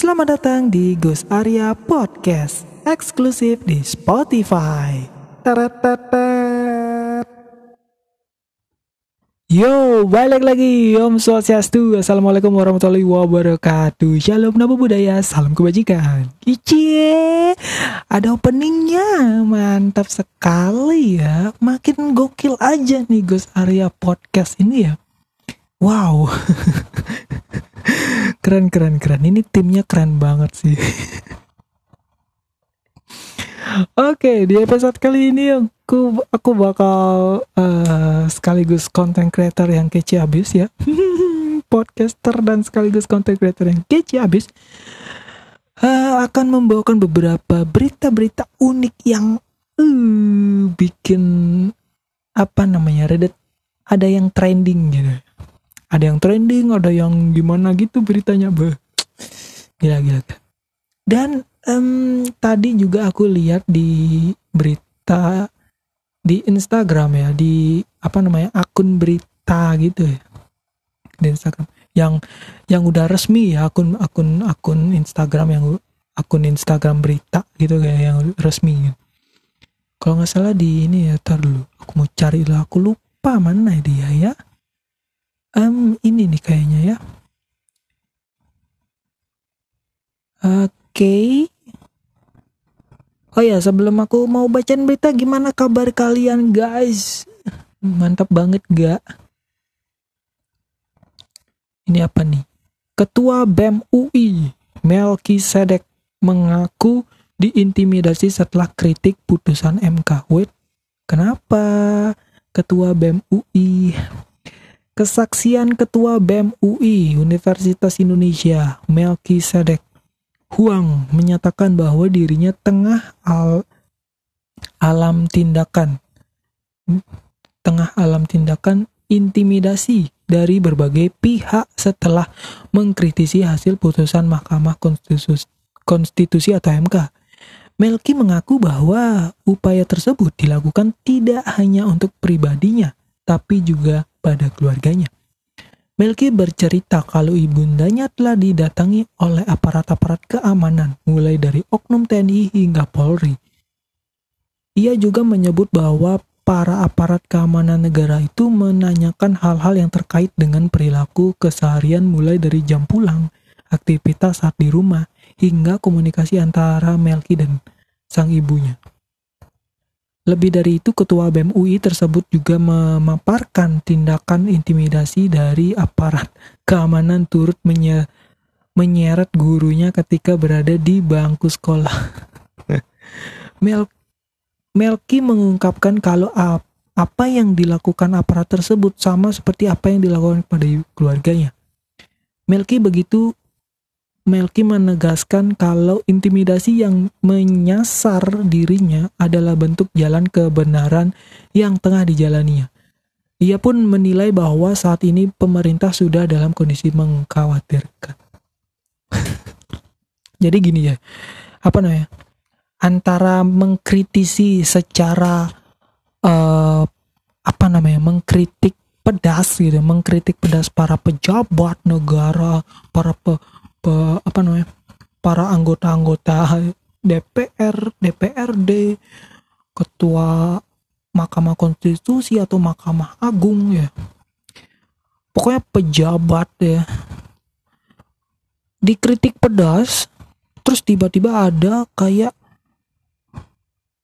Selamat datang di Gus Arya Podcast, eksklusif di Spotify. Teretetet. Yo, balik lagi. Om Swastiastu. Assalamualaikum warahmatullahi wabarakatuh. Shalom Namo Buddhaya. Salam kebajikan. Icie Ada openingnya. Mantap sekali ya. Makin gokil aja nih Gus Arya Podcast ini ya Wow Keren keren keren Ini timnya keren banget sih Oke, di episode kali ini aku aku bakal uh, sekaligus content creator yang kece abis ya. Podcaster dan sekaligus content creator yang kece abis uh, akan membawakan beberapa berita-berita unik yang uh, bikin apa namanya Reddit ada yang trending gitu. Ada yang trending, ada yang gimana gitu beritanya, bah. Gila gila. Dan um, tadi juga aku lihat di berita di Instagram ya di apa namanya akun berita gitu ya di Instagram yang yang udah resmi ya akun akun akun Instagram yang akun Instagram berita gitu kayak yang resmi gitu. kalau nggak salah di ini ya tar dulu aku mau cari lah aku lupa mana dia ya um, ini nih kayaknya ya oke okay. Oh ya, sebelum aku mau bacain berita, gimana kabar kalian guys? Mantap banget gak? Ini apa nih? Ketua BEM UI, Melki Sedek, mengaku diintimidasi setelah kritik putusan MK. Wait, kenapa? Ketua BEM UI Kesaksian Ketua BEM UI Universitas Indonesia, Melki Sedek, Huang menyatakan bahwa dirinya tengah al alam tindakan tengah alam tindakan intimidasi dari berbagai pihak setelah mengkritisi hasil putusan Mahkamah Konstitusi, Konstitusi atau MK. Melki mengaku bahwa upaya tersebut dilakukan tidak hanya untuk pribadinya, tapi juga pada keluarganya. Melki bercerita kalau ibundanya telah didatangi oleh aparat-aparat keamanan, mulai dari oknum TNI hingga Polri. Ia juga menyebut bahwa para aparat keamanan negara itu menanyakan hal-hal yang terkait dengan perilaku keseharian mulai dari jam pulang, aktivitas saat di rumah, hingga komunikasi antara Melki dan sang ibunya. Lebih dari itu, Ketua BEM UI tersebut juga memaparkan tindakan intimidasi dari aparat keamanan turut menye menyeret gurunya ketika berada di bangku sekolah. Mel Melki mengungkapkan kalau ap apa yang dilakukan aparat tersebut sama seperti apa yang dilakukan pada keluarganya. Melki begitu Melki menegaskan kalau intimidasi yang menyasar dirinya adalah bentuk jalan kebenaran yang tengah dijalaninya. Ia pun menilai bahwa saat ini pemerintah sudah dalam kondisi mengkhawatirkan. Jadi gini ya, apa namanya? Antara mengkritisi secara uh, apa namanya? mengkritik pedas gitu, mengkritik pedas para pejabat negara, para pe, pe, apa namanya para anggota-anggota DPR, DPRD, ketua Mahkamah Konstitusi atau Mahkamah Agung ya. Pokoknya pejabat ya. Dikritik pedas, terus tiba-tiba ada kayak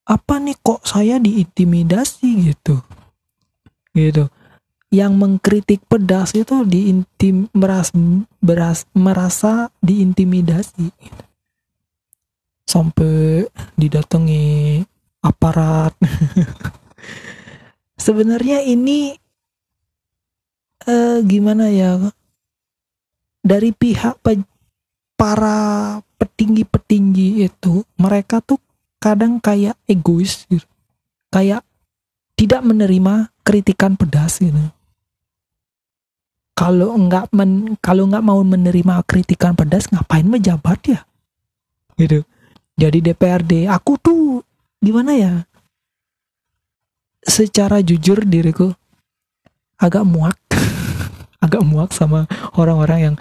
apa nih kok saya diintimidasi gitu. Gitu yang mengkritik pedas itu diintim meras, beras, merasa diintimidasi. Sampai didatangi aparat. Sebenarnya ini eh, gimana ya? Dari pihak pe para petinggi-petinggi itu mereka tuh kadang kayak egois gitu. kayak tidak menerima kritikan pedas gitu kalau nggak men kalau nggak mau menerima kritikan pedas ngapain menjabat ya? Gitu. Jadi DPRD aku tuh gimana ya? Secara jujur diriku agak muak. Agak muak sama orang-orang yang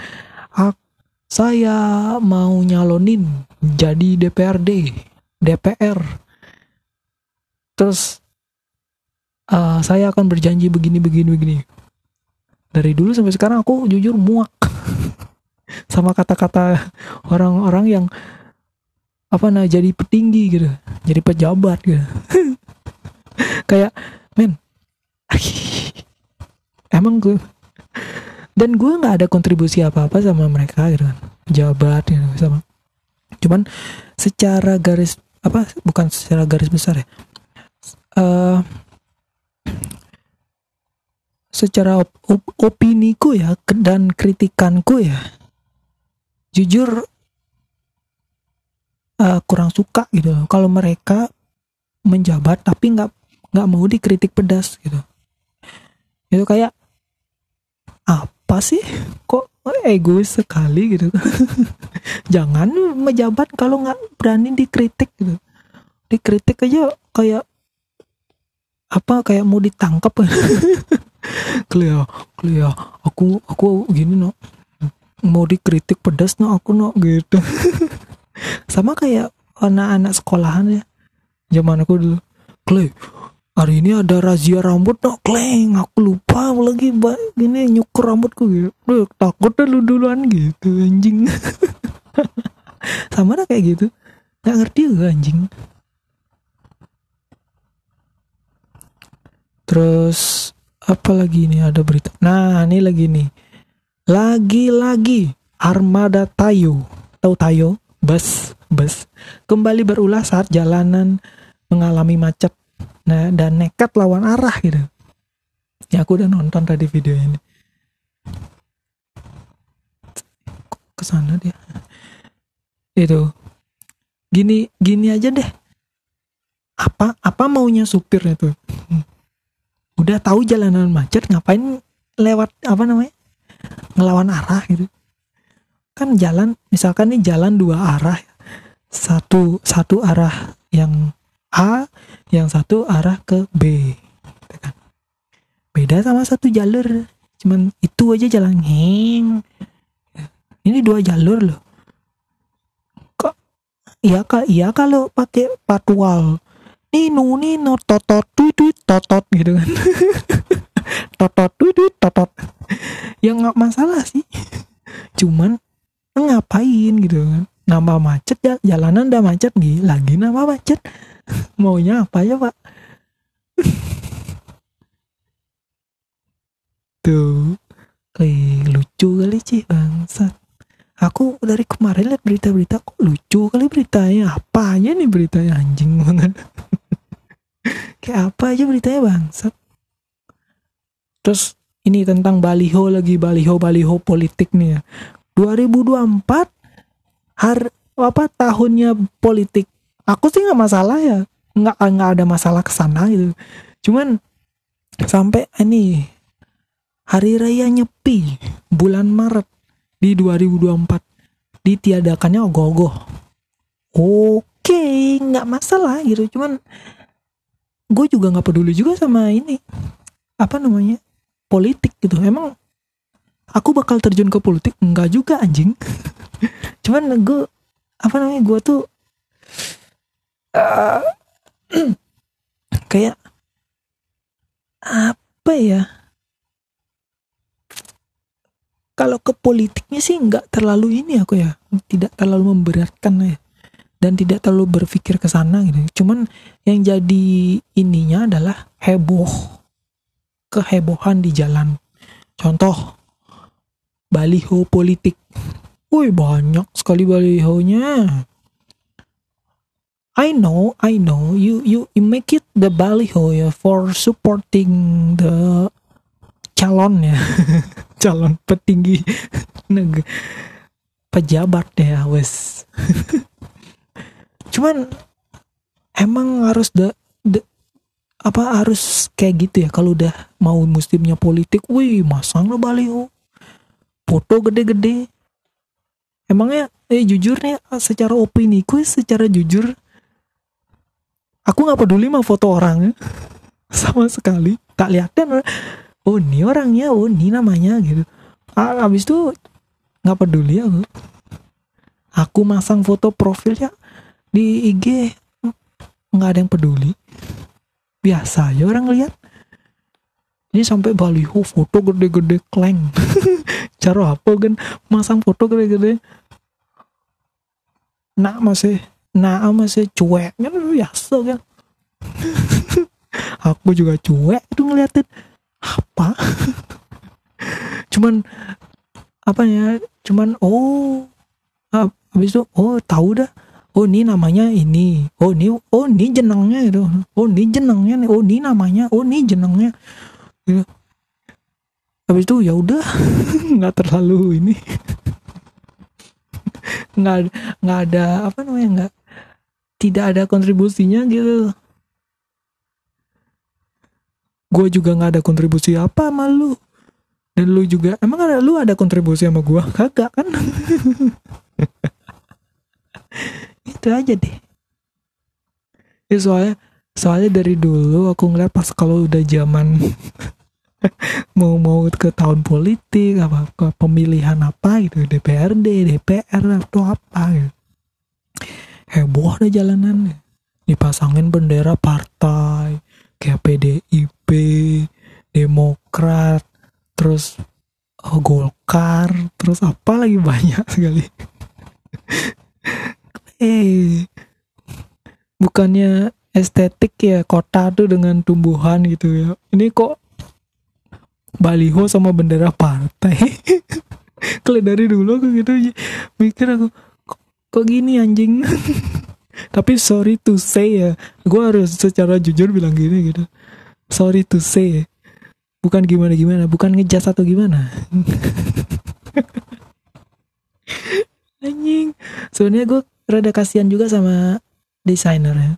saya mau nyalonin jadi DPRD DPR terus uh, saya akan berjanji begini begini begini dari dulu sampai sekarang aku jujur muak. Sama kata-kata orang-orang yang apa nah jadi petinggi gitu. Jadi pejabat gitu. Kayak men emang gue dan gue nggak ada kontribusi apa apa sama mereka gitu kan. Jabat gitu sama. Cuman secara garis apa bukan secara garis besar ya. Uh, secara op op opiniku ya dan kritikanku ya jujur uh, kurang suka gitu. Kalau mereka menjabat tapi nggak nggak mau dikritik pedas gitu. Itu kayak apa sih? Kok egois sekali gitu? Jangan menjabat kalau nggak berani dikritik gitu. Dikritik aja kayak apa kayak mau ditangkap Clea Clea aku aku gini no mau dikritik pedas no aku no gitu. Sama kayak anak-anak sekolahan ya. Zaman aku dulu. Clay hari ini ada razia rambut no kleng aku lupa lagi gini nyukur rambutku gitu. Takut lu duluan gitu anjing. Sama kayak gitu. Nggak ngerti juga anjing. Terus apa lagi ini ada berita. Nah ini lagi nih. Lagi-lagi armada Tayo tahu Tayo? Bus bus. Kembali berulah saat jalanan mengalami macet nah dan nekat lawan arah gitu. Ya aku udah nonton tadi video ini. Ke sana dia? Itu. Gini gini aja deh. Apa apa maunya supir itu udah tahu jalanan macet ngapain lewat apa namanya ngelawan arah gitu. Kan jalan misalkan nih jalan dua arah satu satu arah yang A yang satu arah ke B gitu kan. beda sama satu jalur cuman itu aja jalan heng. Ini dua jalur loh. Kok iya kak iya kalau pakai patwal nino nino totot tuit totot gitu kan. Totot tuit totot ya nggak masalah sih. Cuman ngapain gitu kan. Nama macet ya jalanan udah macet nih lagi nama macet? Maunya apa ya pak? Tuh. Eh, lucu kali sih bangsat. Aku dari kemarin lihat berita-berita kok lucu kali beritanya? Apa aja nih beritanya anjing? banget kayak apa aja beritanya bangsat. Terus ini tentang baliho lagi baliho baliho politik nih ya. 2024 har apa tahunnya politik. Aku sih nggak masalah ya. Nggak nggak ada masalah ke sana gitu. Cuman sampai ini hari raya nyepi bulan Maret di 2024 ditiadakannya ogoh-ogoh. Oke nggak masalah gitu. Cuman gue juga nggak peduli juga sama ini. Apa namanya? Politik gitu. Emang aku bakal terjun ke politik? Enggak juga anjing. Cuman gue apa namanya gue tuh uh, kayak apa ya? Kalau ke politiknya sih nggak terlalu ini aku ya. Tidak terlalu memberatkan ya dan tidak terlalu berpikir ke sana gitu. Cuman yang jadi ininya adalah heboh. Kehebohan di jalan. Contoh baliho politik. Wih banyak sekali balihonya. I know, I know. You you, you make it the baliho ya for supporting the calon ya, calon petinggi negara pejabat ya wes. Cuman emang harus the, the apa harus kayak gitu ya. Kalau udah mau musimnya politik, wih masang lo baliho, foto gede-gede. Emangnya eh jujur nih secara opini ku secara jujur aku nggak peduli sama foto orangnya sama sekali tak liatin. Oh ini orangnya oh ini namanya gitu. Ah, abis itu nggak peduli aku. Aku masang foto profilnya di IG nggak ada yang peduli. Biasa aja orang lihat. Ini sampai baliho foto gede-gede kleng. Cara apa kan masang foto gede-gede. Nak masih nak masih cuek. Kan biasa kan aku juga cuek tuh ngeliatin. Apa? Cuman apa ya? Cuman oh habis itu oh tahu dah oh ini namanya ini. Oh ini oh ini jenengnya itu. Oh ini jenengnya oh ini namanya. Oh ini jenengnya. Gitu. habis itu ya udah. Nggak terlalu ini. Nggak nggak ada apa namanya nggak tidak ada kontribusinya gitu. Gue juga nggak ada kontribusi apa sama lu. Dan lu juga emang ada lu ada kontribusi sama gue kagak kan itu aja deh. Ya soalnya soalnya dari dulu aku ngeliat pas kalau udah zaman mau mau ke tahun politik apa ke pemilihan apa gitu DPRD DPR atau apa gitu. Heboh deh jalanan. Dipasangin bendera partai kayak PDIP Demokrat terus oh, Golkar terus apa lagi banyak sekali eh bukannya estetik ya kota tuh dengan tumbuhan gitu ya. Ini kok baliho sama bendera partai? Kalau dari dulu aku gitu mikir aku kok, gini anjing? Tapi sorry to say ya gue harus secara jujur bilang gini gitu. Sorry to say bukan gimana gimana bukan ngejas atau gimana. Anjing. Sebenarnya gue rada kasihan juga sama desainer ya.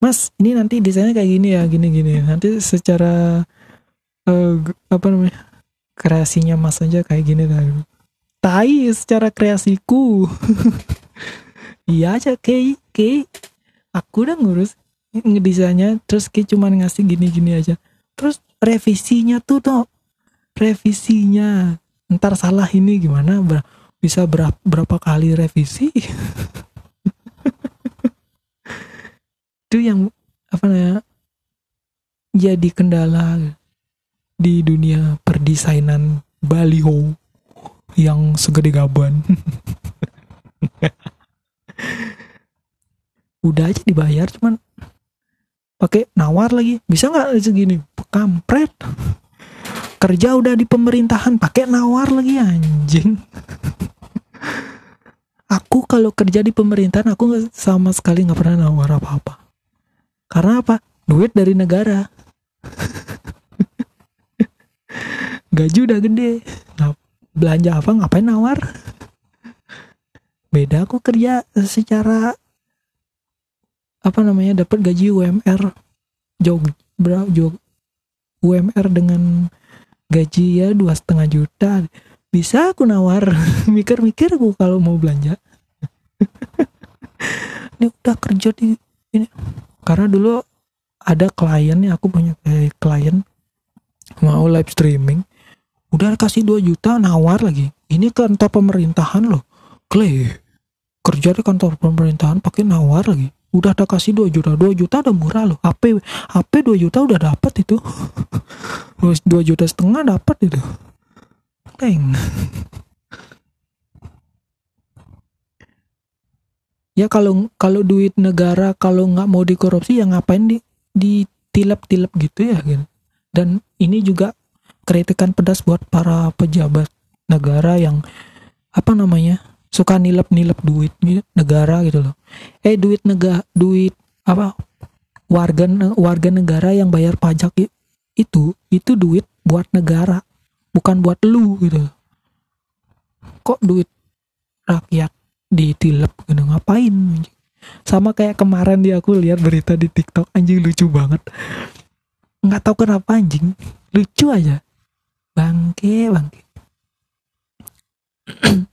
Mas ini nanti desainnya kayak gini ya gini gini. Nanti secara uh, apa namanya kreasinya mas aja kayak gini tadi tai secara kreasiku. Iya aja kayak kayak aku udah ngurus ngedesainnya terus kayak cuman ngasih gini-gini aja. Terus revisinya tuh tuh revisinya. Ntar salah ini gimana bisa berapa, berapa kali revisi? Itu yang apa namanya jadi kendala di dunia perdesainan baliho yang segede gaban. Udah aja dibayar cuman pakai nawar lagi. Bisa nggak segini? Kampret. Kerja udah di pemerintahan pakai nawar lagi anjing aku kalau kerja di pemerintahan aku sama sekali nggak pernah nawar apa-apa. Karena apa? Duit dari negara. Gaji udah gede. Belanja apa ngapain nawar? Beda aku kerja secara apa namanya dapat gaji UMR jauh berapa jauh UMR dengan gaji ya dua setengah juta. Bisa aku nawar. Mikir-mikir aku kalau mau belanja ini udah kerja di ini. Karena dulu ada klien nih aku punya kayak klien mau live streaming. Udah kasih 2 juta nawar lagi. Ini kantor pemerintahan loh. Kle kerja di kantor pemerintahan pakai nawar lagi. Udah ada kasih 2 juta 2 juta udah murah loh. HP HP 2 juta udah dapat itu. 2 juta setengah dapat itu. Teng. Ya kalau kalau duit negara kalau nggak mau dikorupsi ya ngapain di ditilep-tilep gitu ya gitu. Dan ini juga kritikan pedas buat para pejabat negara yang apa namanya suka nilep-nilep duit negara gitu loh. Eh duit negara duit apa warga warga negara yang bayar pajak itu itu duit buat negara bukan buat lu gitu kok duit rakyat ditilep gitu ngapain sama kayak kemarin di aku lihat berita di TikTok anjing lucu banget. Nggak tahu kenapa anjing. Lucu aja. Bangke bangke.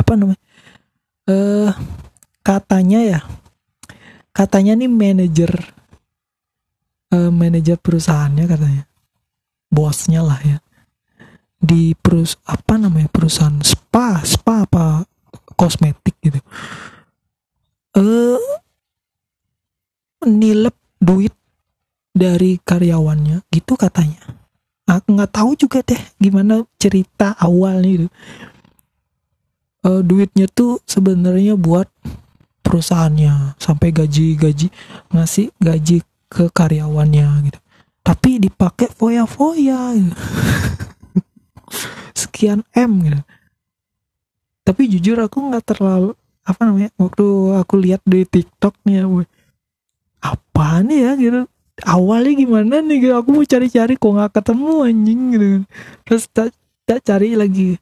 Apa namanya? Eh uh, katanya ya katanya nih manajer uh, manajer perusahaannya katanya bosnya lah ya di perus apa namanya perusahaan spa spa kosmetik gitu. Eh nilep duit dari karyawannya gitu katanya. Aku nggak tahu juga deh gimana cerita awalnya itu. Uh, duitnya tuh sebenarnya buat perusahaannya sampai gaji-gaji ngasih gaji ke karyawannya gitu. Tapi dipakai foya-foya gitu. sekian m gitu tapi jujur aku nggak terlalu apa namanya waktu aku lihat di TikTok nih ya apa nih ya gitu. Awalnya gimana nih gitu. Aku mau cari-cari kok nggak ketemu anjing gitu. Terus tak, tak cari lagi.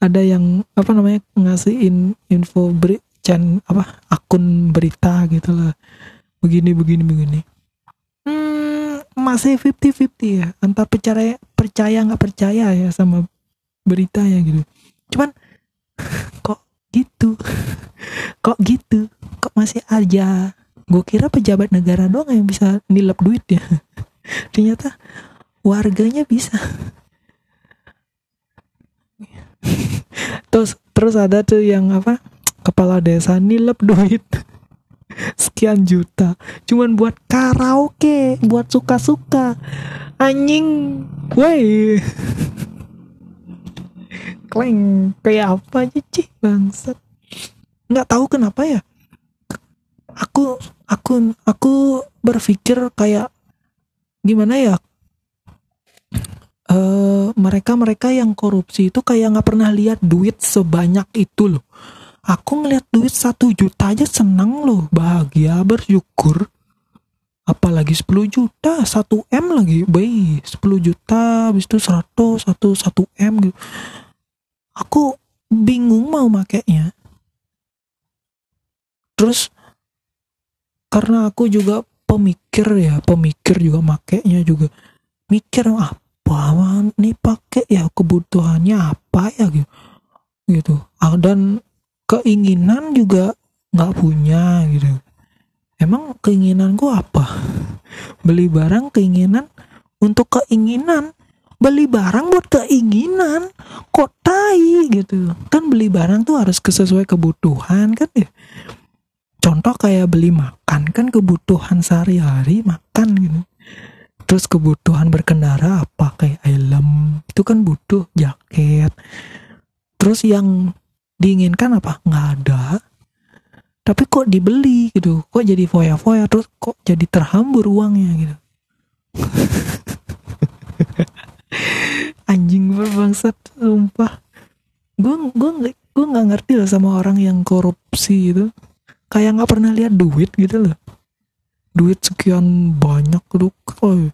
Ada yang apa namanya ngasihin info beri chan apa akun berita gitu lah. Begini begini begini. Hmm, masih 50-50 ya. Antara percaya percaya nggak percaya ya sama berita ya gitu. Cuman kok gitu? Kok gitu? Kok masih aja? Gue kira pejabat negara doang yang bisa nilep duit ya. Ternyata warganya bisa. Terus terus ada tuh yang apa? Kepala desa nilep duit. Sekian juta. Cuman buat karaoke buat suka-suka. Anjing. Woi kleng kayak apa aja sih bangsat. Nggak tahu kenapa ya. Aku aku aku berpikir kayak gimana ya? Uh, mereka-mereka yang korupsi itu kayak nggak pernah lihat duit sebanyak itu loh. Aku ngeliat duit satu juta aja seneng loh, bahagia, bersyukur. Apalagi 10 juta, 1 M lagi, bayi 10 juta, habis itu 100, 1, 1 M gitu. Aku bingung mau makainya. Terus karena aku juga pemikir ya, pemikir juga makainya juga. Mikir ah apa nih pakai ya kebutuhannya apa ya gitu. Gitu. Ah, dan keinginan juga nggak punya gitu. Emang keinginan gua apa? Beli barang keinginan untuk keinginan beli barang buat keinginan. Kok tai gitu. Kan beli barang tuh harus sesuai kebutuhan kan ya. Contoh kayak beli makan kan kebutuhan sehari-hari makan gitu. Terus kebutuhan berkendara apa? Kayak helm itu kan butuh jaket. Terus yang diinginkan apa? Nggak ada. Tapi kok dibeli gitu? Kok jadi foya-foya? Terus kok jadi terhambur uangnya gitu anjing berbangsat sumpah. Gue gue gue nggak ngerti lah sama orang yang korupsi itu. Kayak nggak pernah lihat duit gitu loh. Duit sekian banyak tuh oh,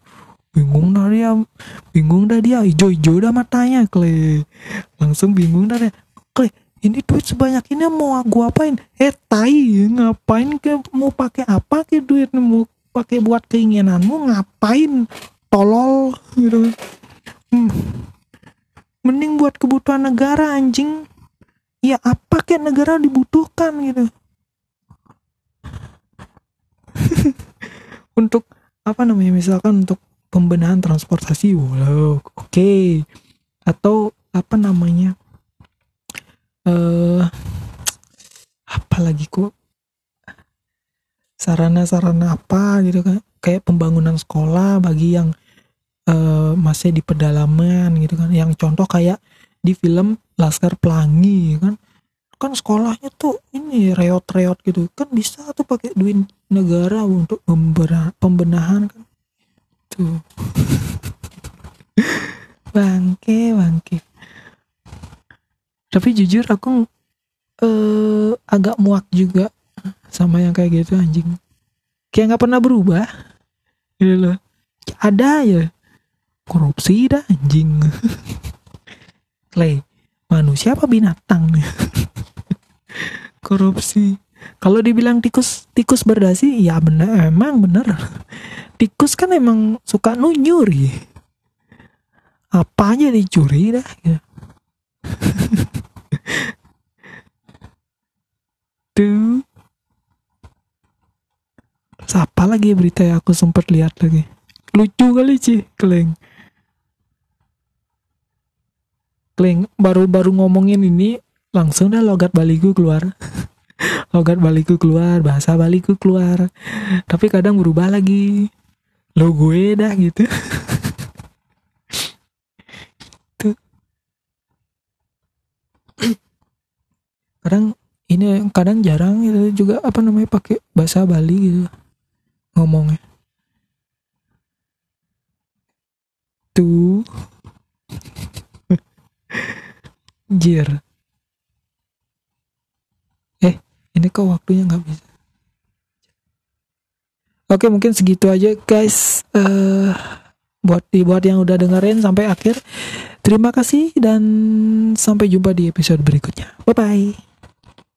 bingung dah dia bingung dah dia hijau-hijau dah matanya kle. Langsung bingung dah dia. Kle ini duit sebanyak ini mau gua apain? Eh tai ngapain ke mau pakai apa ke duit? Mau pakai buat keinginanmu? Ngapain? Tolol gitu hmm. mending buat kebutuhan negara anjing ya apa kayak negara dibutuhkan gitu untuk apa namanya misalkan untuk pembenahan transportasi wow oke okay. atau apa namanya uh, apa lagi kok sarana-sarana apa gitu kan kayak pembangunan sekolah bagi yang uh, masih di pedalaman gitu kan. Yang contoh kayak di film Laskar Pelangi kan. Kan sekolahnya tuh ini reot-reot gitu. Kan bisa tuh pakai duit negara untuk pembenahan kan. Tuh. Bangke bangke. Tapi jujur aku eh, agak muak juga sama yang kayak gitu anjing. Kayak nggak pernah berubah. Gitu loh. Ada ya korupsi dah anjing. Clay manusia apa binatang? Korupsi. Kalau dibilang tikus tikus berdasi ya bener emang bener. Tikus kan emang suka nunyuri apa aja dicuri dah ya. tuh. Siapa lagi berita yang aku sempat lihat lagi? Lucu kali sih keleng Kleng baru-baru ngomongin ini langsung dah logat Baliku keluar. Logat Baliku keluar bahasa Baliku keluar. Tapi kadang berubah lagi. Lo gue dah gitu. Tuh kadang ini kadang jarang gitu juga apa namanya pakai bahasa Bali gitu ngomongnya. Tuh jir eh ini kok waktunya nggak bisa? Oke mungkin segitu aja guys. Uh, buat buat yang udah dengerin sampai akhir terima kasih dan sampai jumpa di episode berikutnya. Bye bye